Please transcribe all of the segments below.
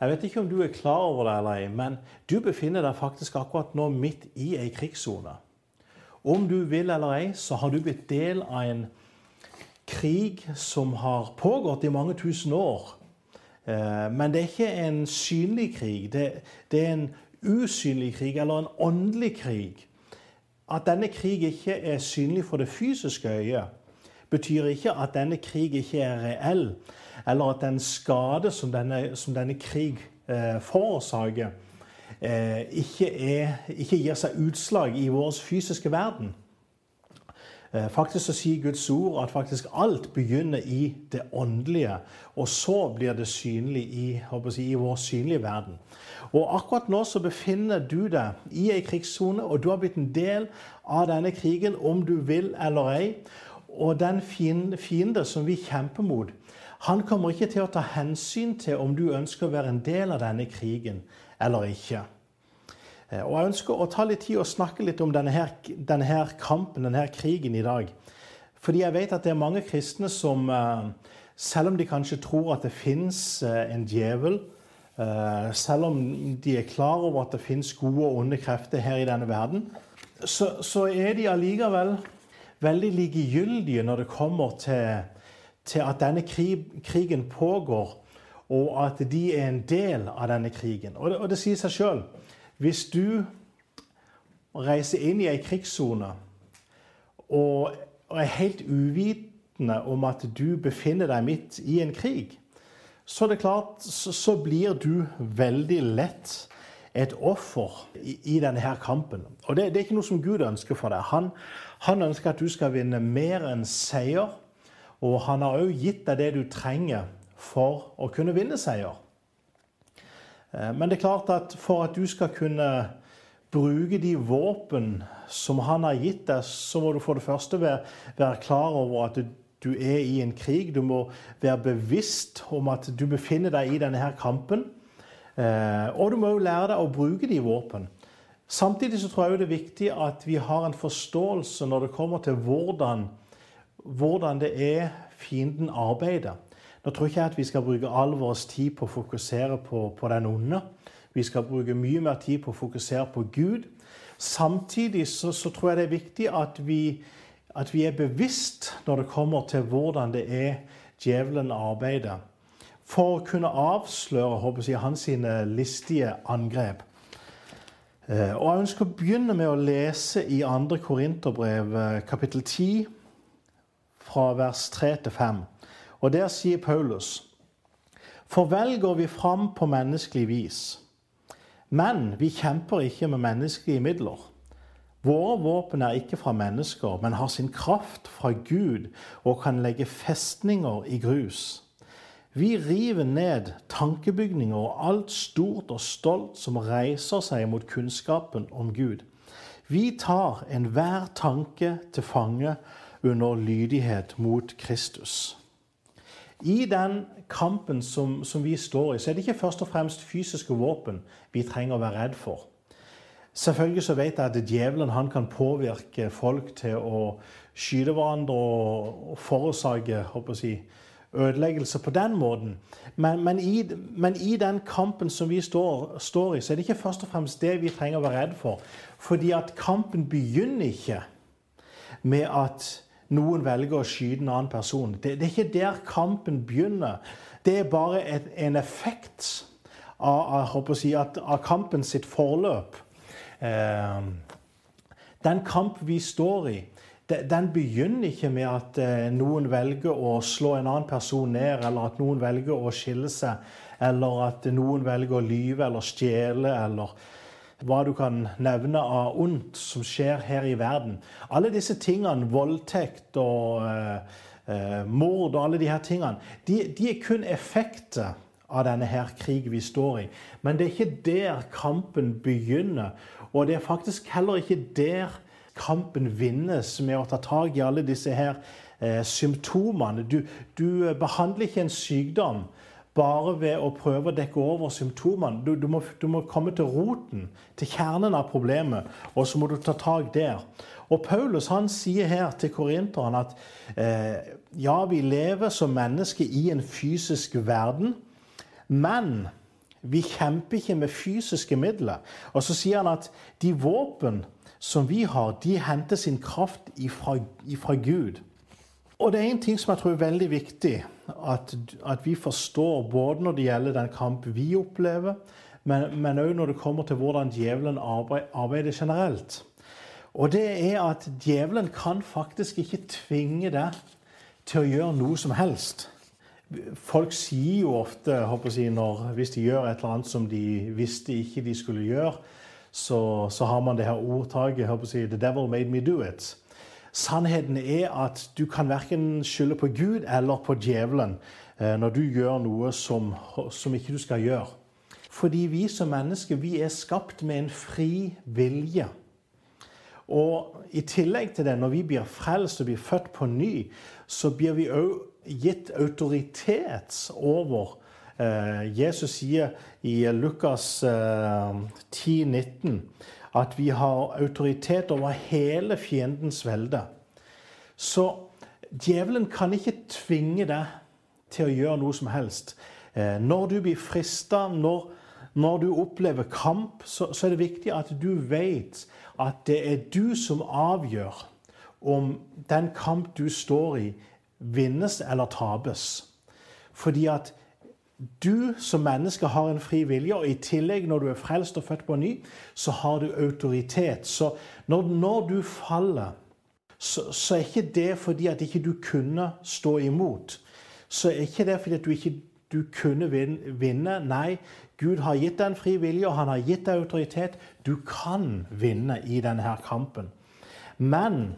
Jeg vet ikke om du er klar over det eller ei, men du befinner deg faktisk akkurat nå midt i ei krigssone. Om du vil eller ei, så har du blitt del av en krig som har pågått i mange tusen år. Eh, men det er ikke en synlig krig. Det, er en usynlig krig, eller en åndelig krig. At denne krig ikke er synlig for det fysiske øyet, betyr ikke at denne krig ikke er reell, eller at den skade som denne, som denne krig eh, forårsaker, eh, ikke, er, ikke, gir seg utslag i vår fysiske verden. Eh, faktisk så sier Guds ord at faktisk alt begynner i det åndelige, og så blir det synlig i, si, i vår synlige verden. Og Akkurat nå så befinner du deg i ei krigssone, og du har blitt en del av denne krigen, om du vil eller ei. Og den fiende som vi kjemper mot, han kommer ikke til å ta hensyn til om du ønsker å være en del av denne krigen eller ikke. Eh, og Jeg ønsker å ta litt tid og snakke litt om denne, her, denne her kampen, denne her krigen i dag. Fordi jeg vet at det er mange kristne som, eh, selv om de kanskje tror at det fins eh, en djevel, selv om de er klar over at det fins gode og onde krefter her i denne verden, så, så er de allikevel veldig likegyldige når det kommer til til at denne krigen pågår, og at de er en del av denne krigen. Og det, og det sier seg sjøl. Hvis du reiser inn i ei krigssone og, og er helt uvitende om at du befinner deg midt i en krig, så det klart, så, blir du veldig lett et offer i denne her kampen. Og det, det, er ikke noe som Gud ønsker for deg. Han, han ønsker at du skal vinne mer enn seier. Og han har òg gitt deg det du trenger for å kunne vinne seier. Eh, men det er klart at for at du skal kunne bruke de våpen som han har gitt deg, så må du for det første være, være klar over at du, er i en krig. Du må være bevisst om at du befinner deg i denne her kampen. Eh, og du må jo lære deg å bruke de våpen. Samtidig så tror jeg det er viktig at vi har en forståelse når det kommer til hvordan hvordan det er fienden arbeider. Nå tror ikke jeg at vi skal bruke all vår tid på å fokusere på, på den onde. Vi skal bruke mye mer tid på å fokusere på Gud. Samtidig så, så tror jeg det er viktig at vi, at vi, er bevisst når det kommer til hvordan det er djevelen arbeider. For å kunne avsløre håper jeg, hans listige angrep. Eh, og Jeg ønsker å begynne med å lese i 2. Korinterbrev eh, kapittel 10 fra vers 3 til 5. Og der sier Paulus.: For vel går vi fram på menneskelig vis, men vi kjemper ikke med menneskelige midler. Våre våpen er ikke fra mennesker, men har sin kraft fra Gud og kan legge festninger i grus. Vi river ned tankebygninger og alt stort og stolt som reiser seg mot kunnskapen om Gud. Vi tar enhver tanke til fange under lydighet mot Kristus. I den kampen som, som, vi står i, så er det ikke først og fremst fysiske våpen vi trenger å være redd for. Selvfølgelig så vet jeg at djevelen han kan påvirke folk til å skyte hverandre og, forårsake si, ødeleggelse på den måten. Men, men, i, men, i, den kampen som vi står, står, i, så er det ikke først og fremst det vi trenger å være redd for. Fordi at kampen begynner ikke med at noen velger å skyte en annen person. Det, det, er ikke der kampen begynner. Det er bare et, en effekt av, av, si, av, kampen sitt forløp. Eh, den kamp vi står i, den begynner ikke med at eh, noen velger å slå en annen person ned, eller at noen velger å skille seg, eller at noen velger å lyve eller stjele, eller hva du kan nevne av ondt som skjer her i verden. Alle disse tingene, voldtekt og eh, eh, mord og alle disse tingene, de, de, er kun effekter av denne her krig vi står i. Men det er ikke der kampen begynner. Og det er faktisk heller ikke der kampen vinnes med å ta tak i alle disse her eh, symptomene. Du, du behandler ikke en sykdom bare ved å prøve å dekke over symptomene. Du, du, må, du, må, komme til roten, til kjernen av problemet, og så må du ta tak der. Og Paulus han sier her til korinteren at eh, ja, vi lever som mennesker i en fysisk verden, men Vi kjemper ikke med fysiske midler. Og så sier han at de våpen som vi har, de henter sin kraft ifra, ifra Gud. Og det er en ting som jeg tror er veldig viktig at, at vi forstår, både når det gjelder den kamp vi opplever, men òg når det kommer til hvordan djevelen arbeider generelt. Og det er at djevelen kan faktisk ikke tvinge deg til å gjøre noe som helst. Folk sier jo ofte jeg, når, hvis de gjør et eller annet som de visste ikke de skulle gjøre, så, så har man det her ordtaket jeg, 'The devil made me do it'. Sannheten er at du kan verken skylde på Gud eller på djevelen eh, når du gjør noe som, som ikke du skal gjøre. Fordi vi som mennesker vi er skapt med en fri vilje. Og i tillegg til det, når vi blir frelst og blir født på ny, så blir vi òg gitt autoritet over eh, Jesus sier i Lukas eh, 10, 19 at vi har autoritet over hele fiendens velde. Så djevelen kan ikke tvinge deg til å gjøre noe som helst. Eh, når du blir frista, når, når, du opplever kamp, så, så, er det viktig at du vet at det er du som avgjør om den kamp du står i, vinnes eller tapes. Fordi at du som menneske har en fri vilje, og i tillegg, når du er frelst og født på ny, så har du autoritet. Så når, når du faller, så, så, er ikke det fordi at ikke du kunne stå imot. Så er ikke det fordi at du ikke du kunne vinne. Nei, Gud har gitt deg en fri vilje, og han har gitt deg autoritet. Du kan vinne i denne kampen. Men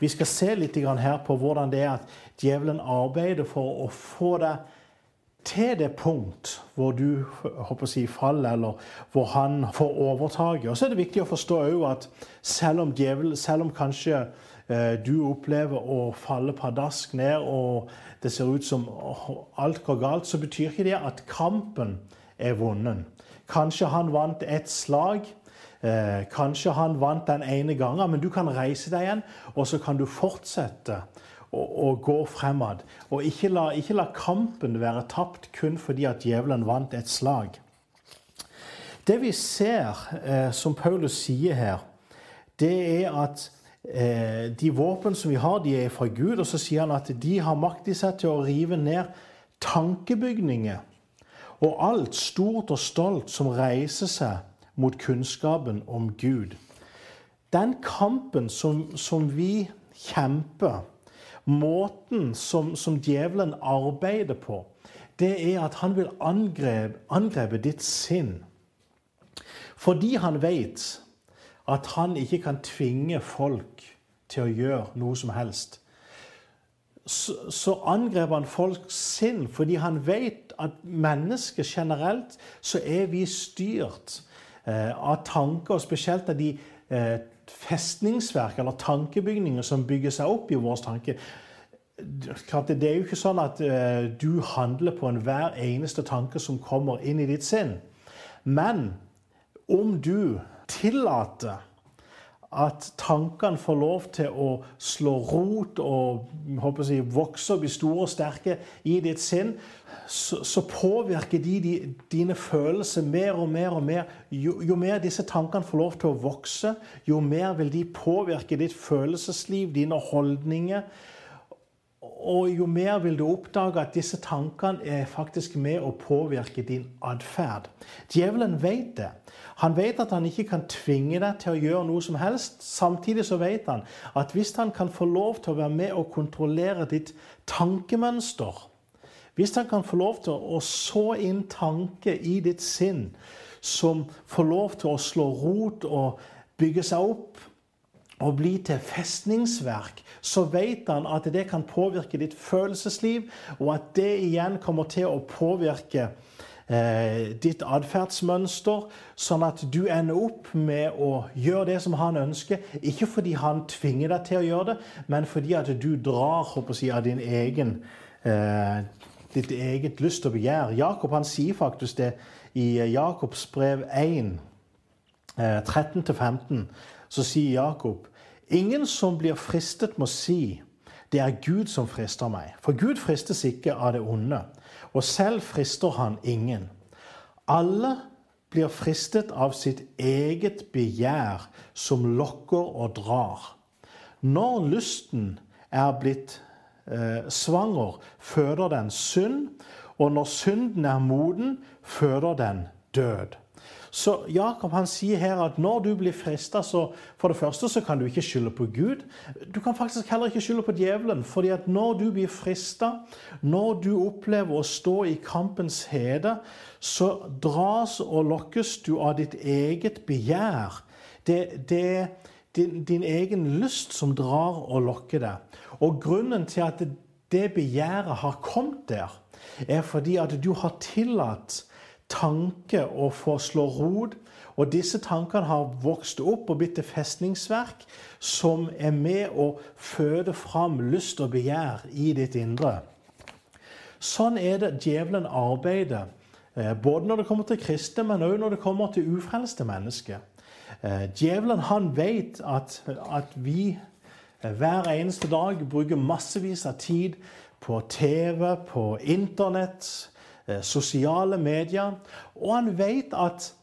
vi skal se litt her på hvordan det er at djevelen arbeider for å få deg til det punkt hvor du håper å si, faller, eller hvor han får overtaket. Og så er det viktig å forstå at selv om, djevel, selv om kanskje eh, du opplever å falle padask ned, og det ser ut som alt går galt, så betyr ikke det at kampen er vunnet. Kanskje han vant et slag. Eh, kanskje han vant den ene gangen, men du kan reise deg igjen, og så kan du fortsette og, og gå fremad. Og ikke la, ikke la, kampen være tapt kun fordi at djevelen vant et slag. Det vi ser, eh, som Paulus sier her, det er at eh, de våpen som vi har, de er fra Gud. Og så sier han at de har makt i seg til å rive ned tankebygninger og alt stort og stolt som reiser seg mot kunnskapen om Gud. Den kampen som, som vi kjemper Måten som, som djevelen arbeider på, det er at han vil angrepe, angrepe ditt sinn. Fordi han vet at han ikke kan tvinge folk til å gjøre noe som helst. Så, så angrep han folks sinn fordi han vet at mennesker generelt så er vi styrt eh, av tanker, og spesielt av de eh, festningsverk eller tankebygninger som bygger seg opp i vår tanke. Det er jo ikke sånn at eh, du handler på enhver eneste tanke som kommer inn i ditt sinn. Men om du tillater at tankene får lov til å slå rot og jeg, vokse og bli store og sterke i ditt sinn, så, så påvirker de, de, dine følelser mer og mer og mer. Jo, jo, mer disse tankene får lov til å vokse, jo mer vil de påvirke ditt følelsesliv, dine holdninger. Og jo mer vil du oppdage at disse tankene er faktisk med å påvirke din atferd. Djevelen vet det. Han vet at han ikke kan tvinge deg til å gjøre noe som helst. Samtidig så vet han at hvis han kan få lov til å være med og kontrollere ditt tankemønster, hvis han kan få lov til å så inn tanke i ditt sinn som får lov til å slå rot og bygge seg opp og bli til festningsverk, så vet han at det kan påvirke ditt følelsesliv, og at det igjen kommer til å påvirke ditt atferdsmønster, sånn at du ender opp med å gjøre det som han ønsker. Ikke fordi han tvinger deg til å gjøre det, men fordi at du drar si, av din egen, eh, ditt eget lyst og begjær. Jakob han sier faktisk det i Jakobs brev 1, eh, 13-15. Så sier Jakob Ingen som blir fristet, må si det er Gud som frister meg. For Gud fristes ikke av det onde, og selv frister han ingen. Alle blir fristet av sitt eget begjær, som lokker og drar. Når lysten er blitt eh, svanger, føder den synd, og når synden er moden, føder den død. Så Jakob han sier her at når du blir frista, så for det første så kan du ikke skylde på Gud. Du kan faktisk heller ikke skylde på djevelen. fordi at når du blir frista, når du opplever å stå i kampens hede, så dras og lokkes du av ditt eget begjær. Det, det din, din egen lyst som drar og lokker deg. Og grunnen til at det begjæret har kommet der, er fordi at du har tillatt tanke å få slå rot. Og disse tankene har vokst opp og blitt et festningsverk som er med å føde fram lyst og begjær i ditt indre. Sånn er det djevelen arbeider, eh, både når det kommer til kristne, men òg når det kommer til ufrelste mennesker. Eh, djevelen han vet at, at vi eh, hver eneste dag bruker massevis av tid på TV, på Internett, sosiale medier. Og han vet at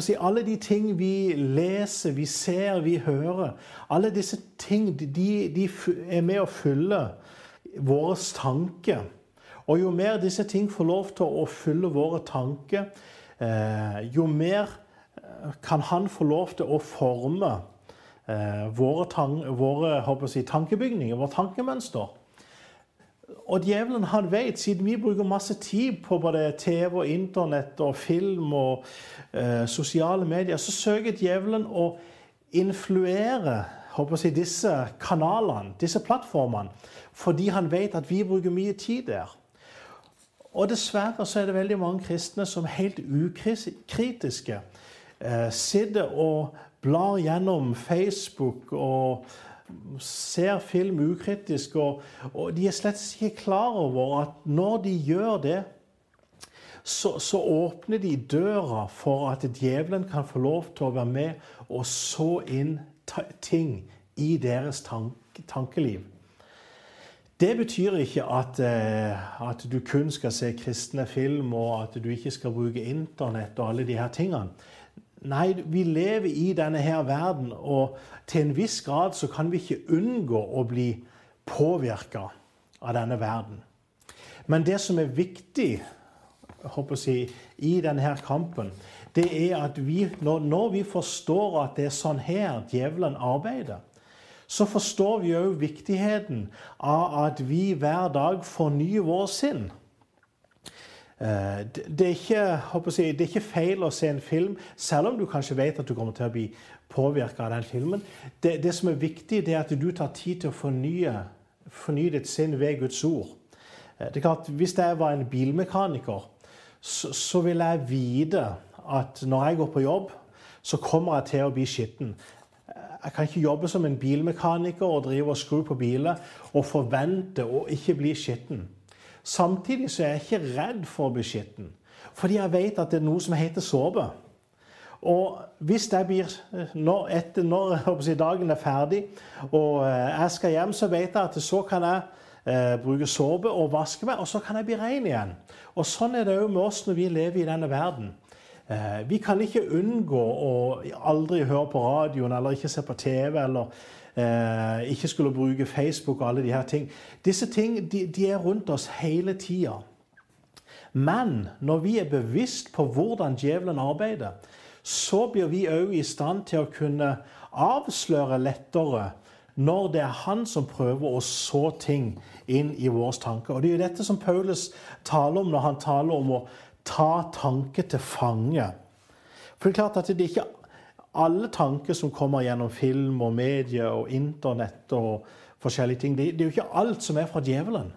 si, alle de ting vi leser, vi ser, vi hører Alle disse ting de, de er med å fylle våre tanker. Og jo mer disse ting får lov til å fylle våre tanker, eh, jo mer eh, kan han få lov til å forme våre, våre si, tankebygninger, vårt tankemønster. Og djevelen han vet, siden vi bruker masse tid på både TV, og Internett og film og eh, sosiale medier, så søker djevelen å influere håper jeg, disse kanalene, disse plattformene, fordi han vet at vi bruker mye tid der. Og dessverre så er det veldig mange kristne som helt ukritiske eh, sitter og blar gjennom Facebook og ser film ukritisk, og, og, de er slett ikke klar over at når de gjør det, så, så, åpner de døra for at djevelen kan få lov til å være med og så inn ting i deres tank tankeliv. Det betyr ikke at, eh, at, du kun skal se kristne film, og at du ikke skal bruke Internett og alle de her tingene. Nei, vi lever i denne her verden, og til en viss grad så kan vi ikke unngå å bli påvirka av denne verden. Men det som er viktig jeg, i denne her kampen, det er at vi, når, vi forstår at det er sånn her djevelen arbeider, så forstår vi òg viktigheten av at vi hver dag fornyer vår sinn. Eh, det er, ikke, si, det er ikke feil å se en film, selv om du kanskje vet at du kommer til å bli påvirka av den filmen. Det, det, som er viktig, det er at du tar tid til å fornye, fornye ditt sinn ved Guds ord. Eh, det er klart, Hvis jeg var en bilmekaniker, så, så ville jeg vite at når jeg går på jobb, så kommer jeg til å bli skitten. Jeg kan ikke jobbe som en bilmekaniker og drive og skru på biler og forvente å ikke bli skitten. Samtidig så er jeg ikke redd for å bli skitten. Fordi jeg vet at det er noe som heter såpe. Og hvis jeg blir, når, etter, når dagen er ferdig og eh, jeg skal hjem, så vet jeg at så kan jeg eh, bruke såpe og vaske meg, og så kan jeg bli ren igjen. Og Sånn er det òg med oss når vi lever i denne verden. Eh, vi kan ikke unngå å aldri høre på radioen eller ikke se på TV eller eh, ikke skulle bruke Facebook og alle de her ting. Disse ting de, de er rundt oss hele tida. Men når vi er bevisst på hvordan djevelen arbeider, så blir vi òg i stand til å kunne avsløre lettere når det er han som prøver å så ting inn i våre tanker. Og Det er jo dette som Paulus taler om når han taler om å ta tanke til fange. For det er klart at det er ikke alle tanker som kommer gjennom film og medier og Internett og forskjellige ting, det er jo ikke alt som er fra djevelen.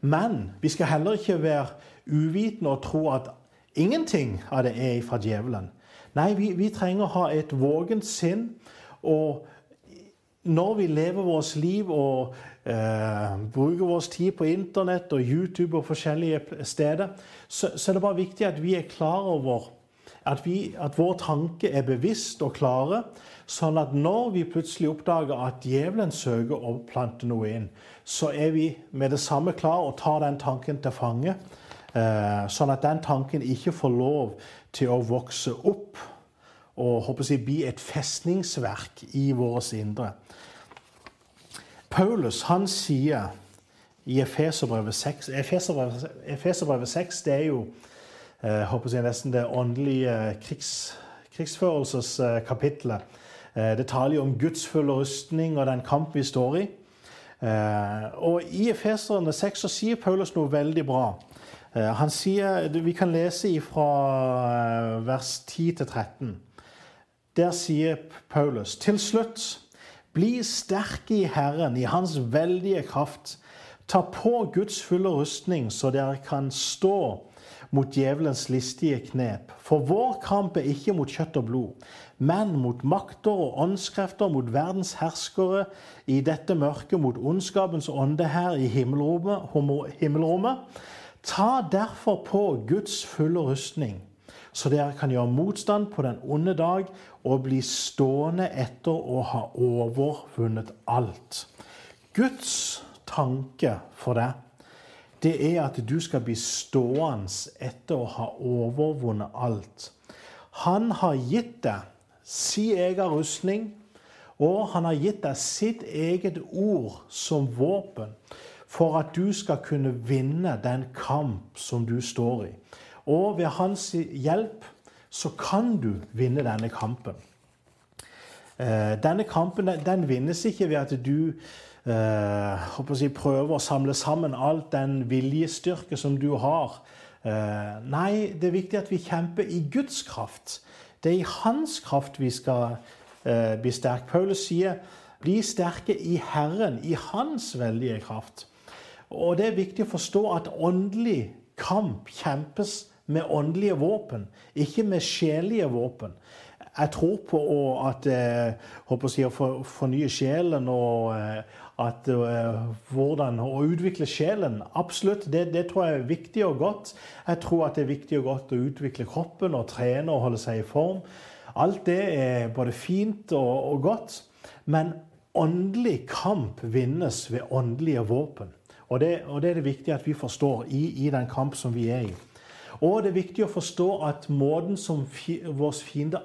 Men vi skal heller ikke være uvitende og tro at ingenting av det er fra djevelen. Nei, vi, vi trenger å ha et vågent sinn. Og når vi lever vårt liv og eh, bruker vår tid på Internett og YouTube og forskjellige steder, så, så er det bare viktig at vi er klar over at, vi, at vår tanke er bevisst og klare, sånn at når vi plutselig oppdager at djevelen søker å plante noe inn, så er vi med det samme klar og tar den tanken til fange. Eh, sånn at den tanken ikke får lov til å vokse opp og håper jeg, bli et festningsverk i vårt indre. Paulus han sier i Efeserbrevet 6 Efeserbrevet, Efeserbrevet 6 det er jo jeg håper jeg, nesten det åndelige krigs, krigsførelseskapitlet. Eh, det taler jo om Guds fulle rustning og den kamp vi står i. Eh, og I Efeserne 6 så sier Paulus noe veldig bra. Eh, han sier, Vi kan lese fra vers 10 til 13. Der sier Paulus til slutt bli sterke i Herren, i Hans veldige kraft. Ta på Guds fulle rustning, så dere kan stå mot djevelens listige knep. For vår kamp er ikke mot kjøtt og blod, men mot makter og åndskrefter, mot verdens herskere i dette mørket, mot ondskapens ånde her i himmelrommet. himmelrommet. Ta derfor på Guds fulle rustning, så dere kan gjøre motstand på den onde dag og bli stående etter å ha overvunnet alt. Guds tanke for deg det er at du skal bli stående etter å ha overvunnet alt. Han har gitt deg sin egen rustning, og han har gitt deg sitt eget ord som våpen for at du skal kunne vinne den kamp som du står i. Og ved hans hjelp så kan du vinne denne kampen. Eh, denne kampen den vinnes ikke ved at du eh, si, prøver å samle sammen alt den viljestyrke som du har. Eh, nei, det er viktig at vi kjemper i Guds kraft. Det er i Hans kraft vi skal bli sterke. Paulus sier 'bli sterke i Herren', i Hans veldige kraft. Og det er viktig å forstå at åndelig kamp kjempes med åndelige våpen, ikke med sjelelige våpen. Jeg tror på at eh, håper å, si, å fornye sjelen og eh, at uh, hvordan å utvikle sjelen. Absolutt. Det, det, tror jeg er viktig og godt. Jeg tror at det er viktig og godt å utvikle kroppen og trene og holde seg i form. Alt det er både fint og, og godt. Men åndelig kamp vinnes ved åndelige våpen. Og det, og det, er det viktig at vi forstår i, i, den kamp som vi er i. Og det er viktig å forstå at måten som vår fiende